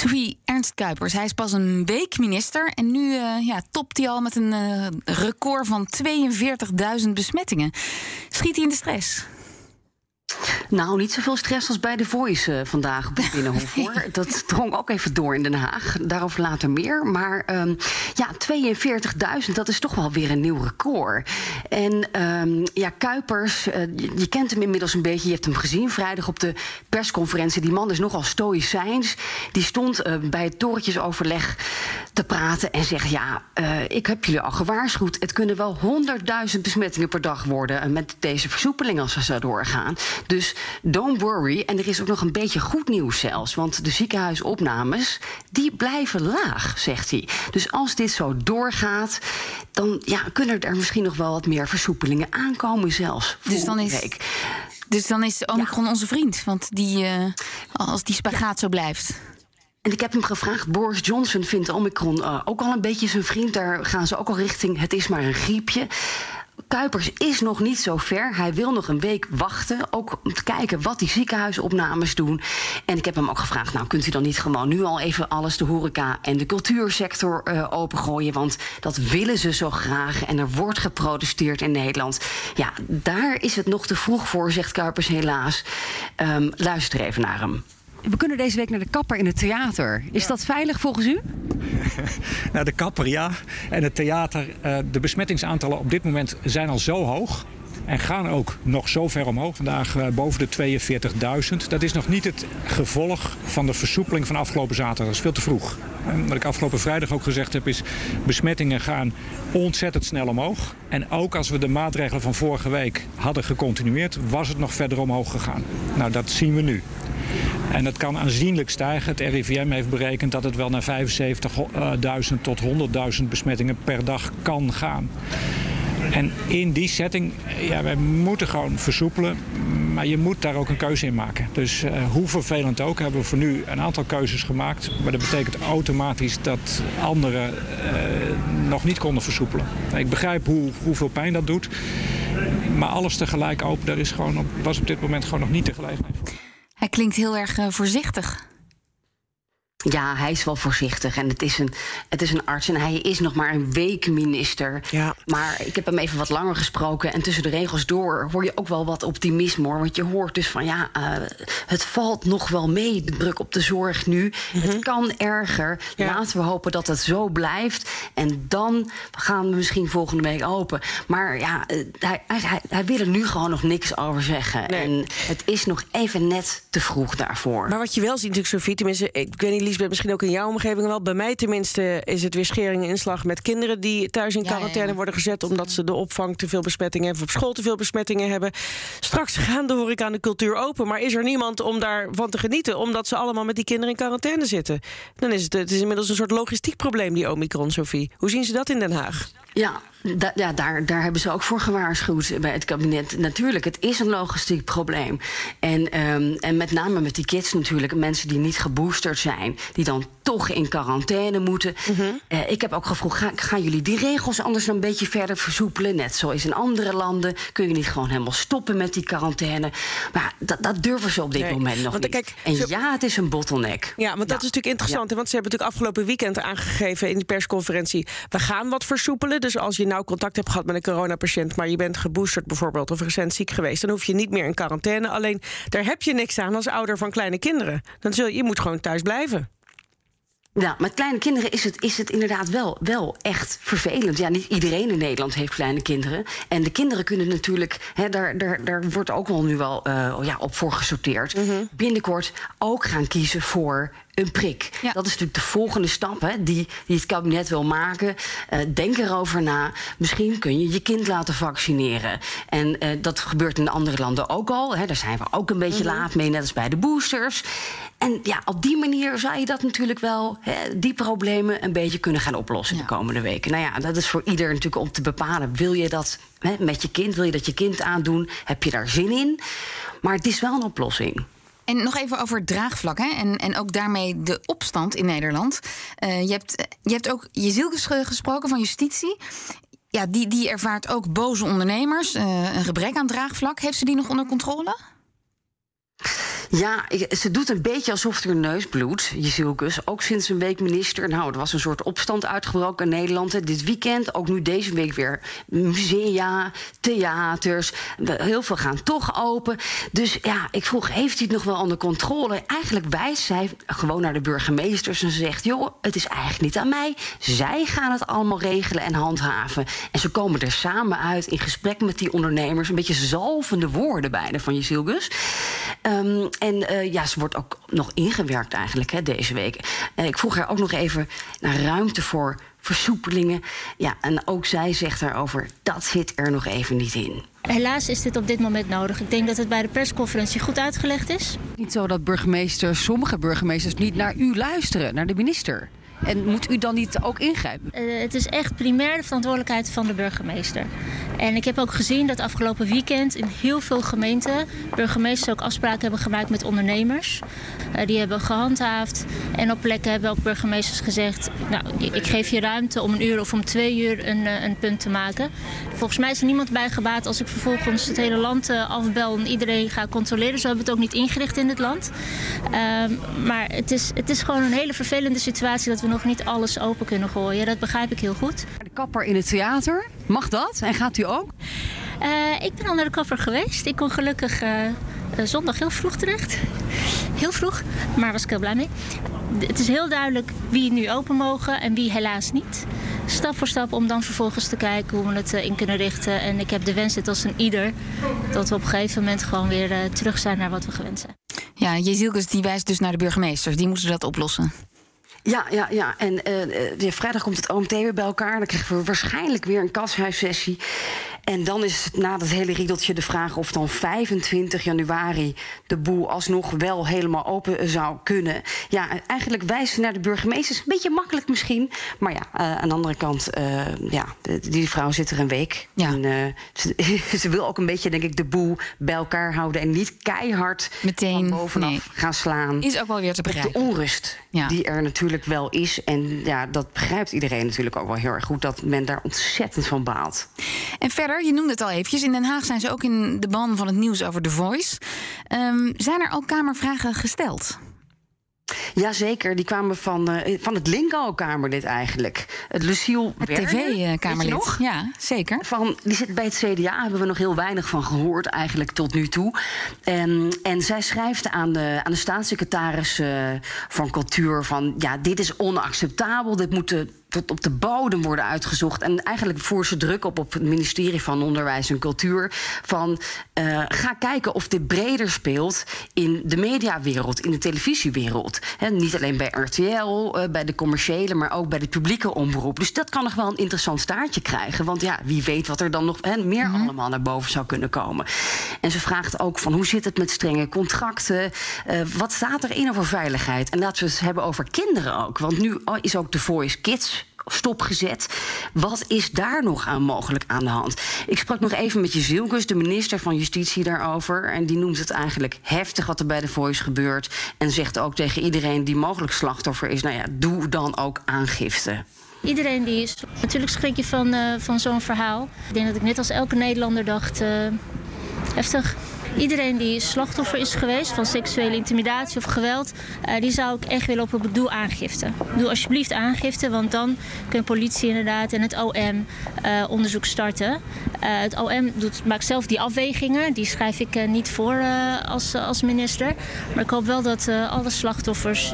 Sophie Ernst Kuipers, hij is pas een week minister en nu uh, ja, topt hij al met een uh, record van 42.000 besmettingen. Schiet hij in de stress? Nou, niet zoveel stress als bij de Voice uh, vandaag op het Binnenhof. Hoor. Dat drong ook even door in Den Haag. Daarover later meer. Maar um, ja, 42.000, dat is toch wel weer een nieuw record. En um, ja, Kuipers, uh, je, je, kent hem inmiddels een beetje. Je hebt hem gezien vrijdag op de persconferentie. Die man is nogal stoïcijns. Die stond uh, bij het torentjesoverleg te praten en zegt... ja, ik heb jullie al gewaarschuwd. Het kunnen wel 100.000 besmettingen per dag worden... met deze versoepeling als we zo doorgaan. Dus don't worry. En er is ook nog een beetje goed nieuws zelfs. Want de ziekenhuisopnames, die blijven laag, zegt hij. Dus als dit zo doorgaat, dan ja, kunnen er misschien nog wel wat meer versoepelingen aankomen zelfs. Dus dan is... Week. Dus dan is Omicron ja. onze vriend. Want die, uh, als die spagaat ja. zo blijft. En ik heb hem gevraagd. Boris Johnson vindt Omicron uh, ook al een beetje zijn vriend. Daar gaan ze ook al richting. Het is maar een griepje. Kuipers is nog niet zo ver. Hij wil nog een week wachten. Ook om te kijken wat die ziekenhuisopnames doen. En ik heb hem ook gevraagd: nou, kunt u dan niet gewoon nu al even alles de horeca en de cultuursector uh, opengooien? Want dat willen ze zo graag. En er wordt geprotesteerd in Nederland. Ja, daar is het nog te vroeg voor, zegt Kuipers helaas. Um, luister even naar hem. We kunnen deze week naar de kapper in het theater. Is ja. dat veilig volgens u? nou, de kapper ja. En het theater, uh, de besmettingsaantallen op dit moment zijn al zo hoog. En gaan ook nog zo ver omhoog. Vandaag uh, boven de 42.000. Dat is nog niet het gevolg van de versoepeling van afgelopen zaterdag. Dat is veel te vroeg. En wat ik afgelopen vrijdag ook gezegd heb is... besmettingen gaan ontzettend snel omhoog. En ook als we de maatregelen van vorige week hadden gecontinueerd... was het nog verder omhoog gegaan. Nou, dat zien we nu. En het kan aanzienlijk stijgen. Het RIVM heeft berekend dat het wel naar 75.000 tot 100.000 besmettingen per dag kan gaan. En in die setting, ja, wij moeten gewoon versoepelen. Maar je moet daar ook een keuze in maken. Dus uh, hoe vervelend ook, hebben we voor nu een aantal keuzes gemaakt. Maar dat betekent automatisch dat anderen uh, nog niet konden versoepelen. Ik begrijp hoe, hoeveel pijn dat doet. Maar alles tegelijk open, daar is gewoon was op dit moment gewoon nog niet de gelegenheid. Hij klinkt heel erg uh, voorzichtig. Ja, hij is wel voorzichtig en het is, een, het is een arts en hij is nog maar een week minister. Ja. Maar ik heb hem even wat langer gesproken en tussen de regels door hoor je ook wel wat optimisme hoor. Want je hoort dus van ja, uh, het valt nog wel mee, de druk op de zorg nu. Mm -hmm. Het kan erger. Ja. Laten we hopen dat het zo blijft. En dan gaan we misschien volgende week open. Maar ja, uh, hij, hij, hij, wil er nu gewoon nog niks over zeggen. Nee. En het is nog even net te vroeg daarvoor. Maar wat je wel ziet natuurlijk, Sofie, tenminste, ik weet niet Lisbeth, misschien ook in jouw omgeving wel. Bij mij tenminste is het weer schering en inslag met kinderen die thuis in quarantaine ja, ja. worden gezet omdat ze de opvang te veel besmettingen hebben of op school te veel besmettingen hebben. Straks gaan de horeca aan de cultuur open, maar is er niemand om daarvan te genieten omdat ze allemaal met die kinderen in quarantaine zitten? Dan is het, het is inmiddels een soort logistiek probleem die Omicron, Sophie. Hoe zien ze dat in Den Haag? Ja, da, ja daar, daar hebben ze ook voor gewaarschuwd bij het kabinet. Natuurlijk, het is een logistiek probleem. En, um, en met name met die kids natuurlijk, mensen die niet geboosterd zijn, die dan toch in quarantaine moeten. Mm -hmm. uh, ik heb ook gevraagd, ga, gaan jullie die regels anders een beetje verder versoepelen? Net zoals in andere landen. Kun je niet gewoon helemaal stoppen met die quarantaine? Maar dat, dat durven ze op dit nee, moment nog niet. Kijk, en zo... ja, het is een bottleneck. Ja, want dat is natuurlijk interessant. Ja. Want ze hebben natuurlijk afgelopen weekend aangegeven in die persconferentie... we gaan wat versoepelen. Dus als je nou contact hebt gehad met een coronapatiënt... maar je bent geboosterd bijvoorbeeld of recent ziek geweest... dan hoef je niet meer in quarantaine. Alleen, daar heb je niks aan als ouder van kleine kinderen. Dan zul je, je moet gewoon thuis blijven. Ja, met kleine kinderen is het, is het inderdaad wel, wel echt vervelend. Ja, niet iedereen in Nederland heeft kleine kinderen. En de kinderen kunnen natuurlijk, hè, daar, daar, daar wordt ook wel nu wel uh, ja, op voor gesorteerd. Mm -hmm. Binnenkort ook gaan kiezen voor een prik. Ja. Dat is natuurlijk de volgende stap hè, die, die het kabinet wil maken. Uh, denk erover na. Misschien kun je je kind laten vaccineren. En uh, dat gebeurt in andere landen ook al. Hè. Daar zijn we ook een beetje mm -hmm. laat mee, net als bij de boosters. En ja, op die manier zou je dat natuurlijk wel, hè, die problemen een beetje kunnen gaan oplossen de komende weken. Nou ja, dat is voor ieder natuurlijk om te bepalen. Wil je dat hè, met je kind? Wil je dat je kind aandoen? Heb je daar zin in? Maar het is wel een oplossing. En nog even over het draagvlak hè? En, en ook daarmee de opstand in Nederland. Uh, je, hebt, je hebt ook Jezielkes gesproken van justitie. Ja, die, die ervaart ook boze ondernemers, uh, een gebrek aan draagvlak. Heeft ze die nog onder controle? Ja, ze doet een beetje alsof er neus bloedt, Jezielkus. Ook sinds een week minister. Nou, er was een soort opstand uitgebroken in Nederland. Dit weekend, ook nu deze week weer musea, theaters. Heel veel gaan toch open. Dus ja, ik vroeg, heeft hij het nog wel onder controle? Eigenlijk wijst zij gewoon naar de burgemeesters en ze zegt... joh, het is eigenlijk niet aan mij. Zij gaan het allemaal regelen en handhaven. En ze komen er samen uit in gesprek met die ondernemers. Een beetje zalvende woorden bijna van Jezielkus. Um, en uh, ja, ze wordt ook nog ingewerkt eigenlijk hè, deze week. En ik vroeg haar ook nog even naar ruimte voor versoepelingen. Ja, en ook zij zegt daarover, dat zit er nog even niet in. Helaas is dit op dit moment nodig. Ik denk dat het bij de persconferentie goed uitgelegd is. Niet zo dat burgemeesters, sommige burgemeesters, niet naar u luisteren, naar de minister. En moet u dan niet ook ingrijpen? Uh, het is echt primair de verantwoordelijkheid van de burgemeester. En ik heb ook gezien dat afgelopen weekend in heel veel gemeenten burgemeesters ook afspraken hebben gemaakt met ondernemers. Uh, die hebben gehandhaafd. En op plekken hebben ook burgemeesters gezegd: Nou, ik geef je ruimte om een uur of om twee uur een, uh, een punt te maken. Volgens mij is er niemand bij gebaat als ik vervolgens het hele land afbel en iedereen ga controleren. Zo hebben we het ook niet ingericht in dit land. Ehm, maar het is, het is gewoon een hele vervelende situatie dat we nog niet alles open kunnen gooien. Dat begrijp ik heel goed. De kapper in het theater, mag dat? En gaat u ook? Uh, ik ben al naar de kapper geweest. Ik kon gelukkig uh, zondag heel vroeg terecht. Heel vroeg, maar was ik heel blij mee. Het is heel duidelijk wie nu open mogen en wie helaas niet. Stap voor stap om dan vervolgens te kijken hoe we het in kunnen richten. En ik heb de wens, dit als een ieder, dat we op een gegeven moment gewoon weer terug zijn naar wat we gewend zijn. Ja, Jezielkes die wijst dus naar de burgemeesters. Die moeten dat oplossen. Ja, ja, ja. En uh, vrijdag komt het OMT weer bij elkaar. Dan krijgen we waarschijnlijk weer een kashuissessie. En dan is het na dat hele riedeltje de vraag of dan 25 januari de boel alsnog wel helemaal open zou kunnen. Ja, eigenlijk wijzen naar de burgemeesters. Een beetje makkelijk misschien. Maar ja, uh, aan de andere kant, uh, ja, die vrouw zit er een week. Ja. En, uh, ze, ze, wil ook een beetje, denk ik, de boel bij elkaar houden. En niet keihard meteen bovenaf nee. gaan slaan. Is ook wel weer te begrijpen. De onrust ja. die er natuurlijk wel is. En ja, dat begrijpt iedereen natuurlijk ook wel heel erg goed. Dat men daar ontzettend van baalt. En verder je noemde het al eventjes. In Den Haag zijn ze ook in de ban van het nieuws over The Voice. Um, zijn er ook Kamervragen gesteld? Jazeker, die kwamen van, uh, van het Linko-Kamerlid eigenlijk. Het Luciel Het tv-kamerlid, ja, zeker. Van, die zit bij het CDA, hebben we nog heel weinig van gehoord eigenlijk tot nu toe. En, en zij schrijft aan de, aan de staatssecretaris uh, van Cultuur van... ja, dit is onacceptabel, dit moet tot op de bodem worden uitgezocht. En eigenlijk voer ze druk op op het ministerie van Onderwijs en Cultuur. Van uh, ga kijken of dit breder speelt in de mediawereld, in de televisiewereld. He, niet alleen bij RTL, uh, bij de commerciële, maar ook bij de publieke omroep. Dus dat kan nog wel een interessant staartje krijgen. Want ja, wie weet wat er dan nog he, meer mm -hmm. allemaal naar boven zou kunnen komen. En ze vraagt ook van hoe zit het met strenge contracten? Uh, wat staat erin over veiligheid? En laten we het hebben over kinderen ook. Want nu is ook de Voice Kids stopgezet. Wat is daar nog aan mogelijk aan de hand? Ik sprak nog even met Jezilkus, de minister van Justitie, daarover. En die noemt het eigenlijk heftig wat er bij de Voice gebeurt. En zegt ook tegen iedereen die mogelijk slachtoffer is: nou ja, doe dan ook aangifte. Iedereen die is. Natuurlijk schrik je van, uh, van zo'n verhaal. Ik denk dat ik net als elke Nederlander dacht: uh, heftig. Iedereen die slachtoffer is geweest van seksuele intimidatie of geweld, uh, die zou ik echt willen oproepen: doe aangifte. Doe alsjeblieft aangifte, want dan kan politie inderdaad en het OM uh, onderzoek starten. Uh, het OM doet, maakt zelf die afwegingen, die schrijf ik niet voor als, als minister. Maar ik hoop wel dat alle slachtoffers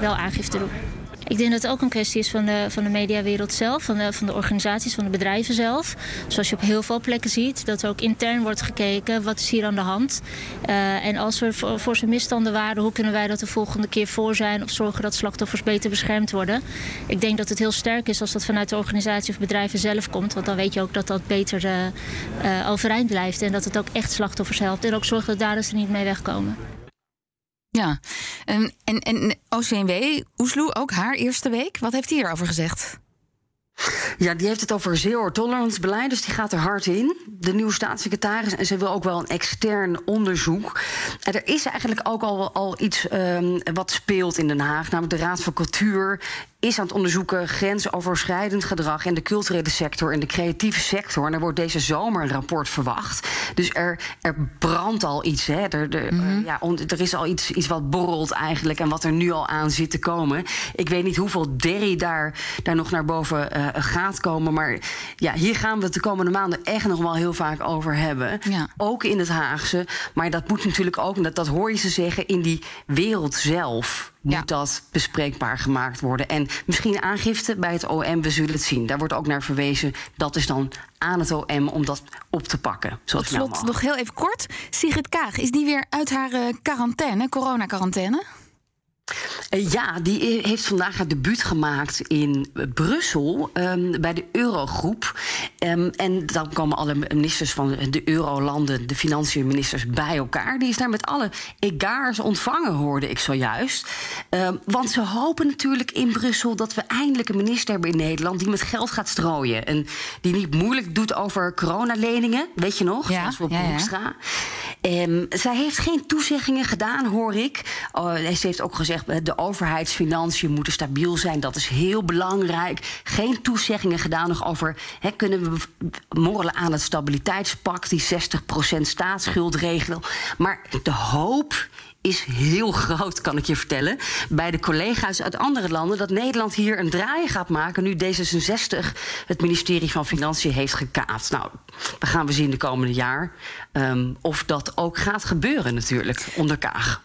wel aangifte doen. Ik denk dat het ook een kwestie is van de, van de mediawereld zelf, van de, van de organisaties, van de bedrijven zelf. Zoals je op heel veel plekken ziet, dat er ook intern wordt gekeken, wat is hier aan de hand? Uh, en als er voor, voor zijn misstanden waren, hoe kunnen wij dat de volgende keer voor zijn of zorgen dat slachtoffers beter beschermd worden? Ik denk dat het heel sterk is als dat vanuit de organisatie of bedrijven zelf komt, want dan weet je ook dat dat beter uh, uh, overeind blijft en dat het ook echt slachtoffers helpt en ook zorgt dat daders er niet mee wegkomen. Ja, En, en, en OCMW, Oesloe, ook haar eerste week. Wat heeft hij erover gezegd? Ja, die heeft het over zero tolerance beleid, dus die gaat er hard in. De nieuwe staatssecretaris. En ze wil ook wel een extern onderzoek. En er is eigenlijk ook al, al iets um, wat speelt in Den Haag. Namelijk de Raad van Cultuur is aan het onderzoeken grensoverschrijdend gedrag in de culturele sector en de creatieve sector. En er wordt deze zomer een rapport verwacht. Dus er, er brandt al iets. Hè. Er, er, mm -hmm. ja, er is al iets, iets wat borrelt eigenlijk en wat er nu al aan zit te komen. Ik weet niet hoeveel derry daar, daar nog naar boven uh, gaat komen. Maar ja, hier gaan we het de komende maanden echt nog wel heel vaak over hebben. Ja. Ook in het Haagse. Maar dat moet natuurlijk ook, dat, dat hoor je ze zeggen, in die wereld zelf moet dat bespreekbaar gemaakt worden. En misschien aangifte bij het OM, we zullen het zien. Daar wordt ook naar verwezen. Dat is dan aan het OM om dat op te pakken. Tot slot nog heel even kort. Sigrid Kaag, is die weer uit haar uh, quarantaine, coronacarantaine? Uh, ja, die heeft vandaag haar debuut gemaakt in Brussel um, bij de Eurogroep. Um, en dan komen alle ministers van de Eurolanden, de financiënministers, bij elkaar. Die is daar met alle egaars ontvangen, hoorde ik zojuist. Um, want ze hopen natuurlijk in Brussel dat we eindelijk een minister hebben in Nederland die met geld gaat strooien. En die niet moeilijk doet over coronaleningen, weet je nog? Ja, zoals ja, ja. Um, zij heeft geen toezeggingen gedaan, hoor ik. Uh, ze heeft ook gezegd, de overheidsfinanciën moeten stabiel zijn. Dat is heel belangrijk. Geen toezeggingen gedaan nog over... Kunnen we morrelen aan het stabiliteitspact... die 60% staatsschuld Maar de hoop is heel groot, kan ik je vertellen. Bij de collega's uit andere landen dat Nederland hier een draai gaat maken. nu D66 het ministerie van Financiën heeft gekaapt. Nou, dan gaan we zien de komende jaar um, of dat ook gaat gebeuren, natuurlijk, onder Kaag.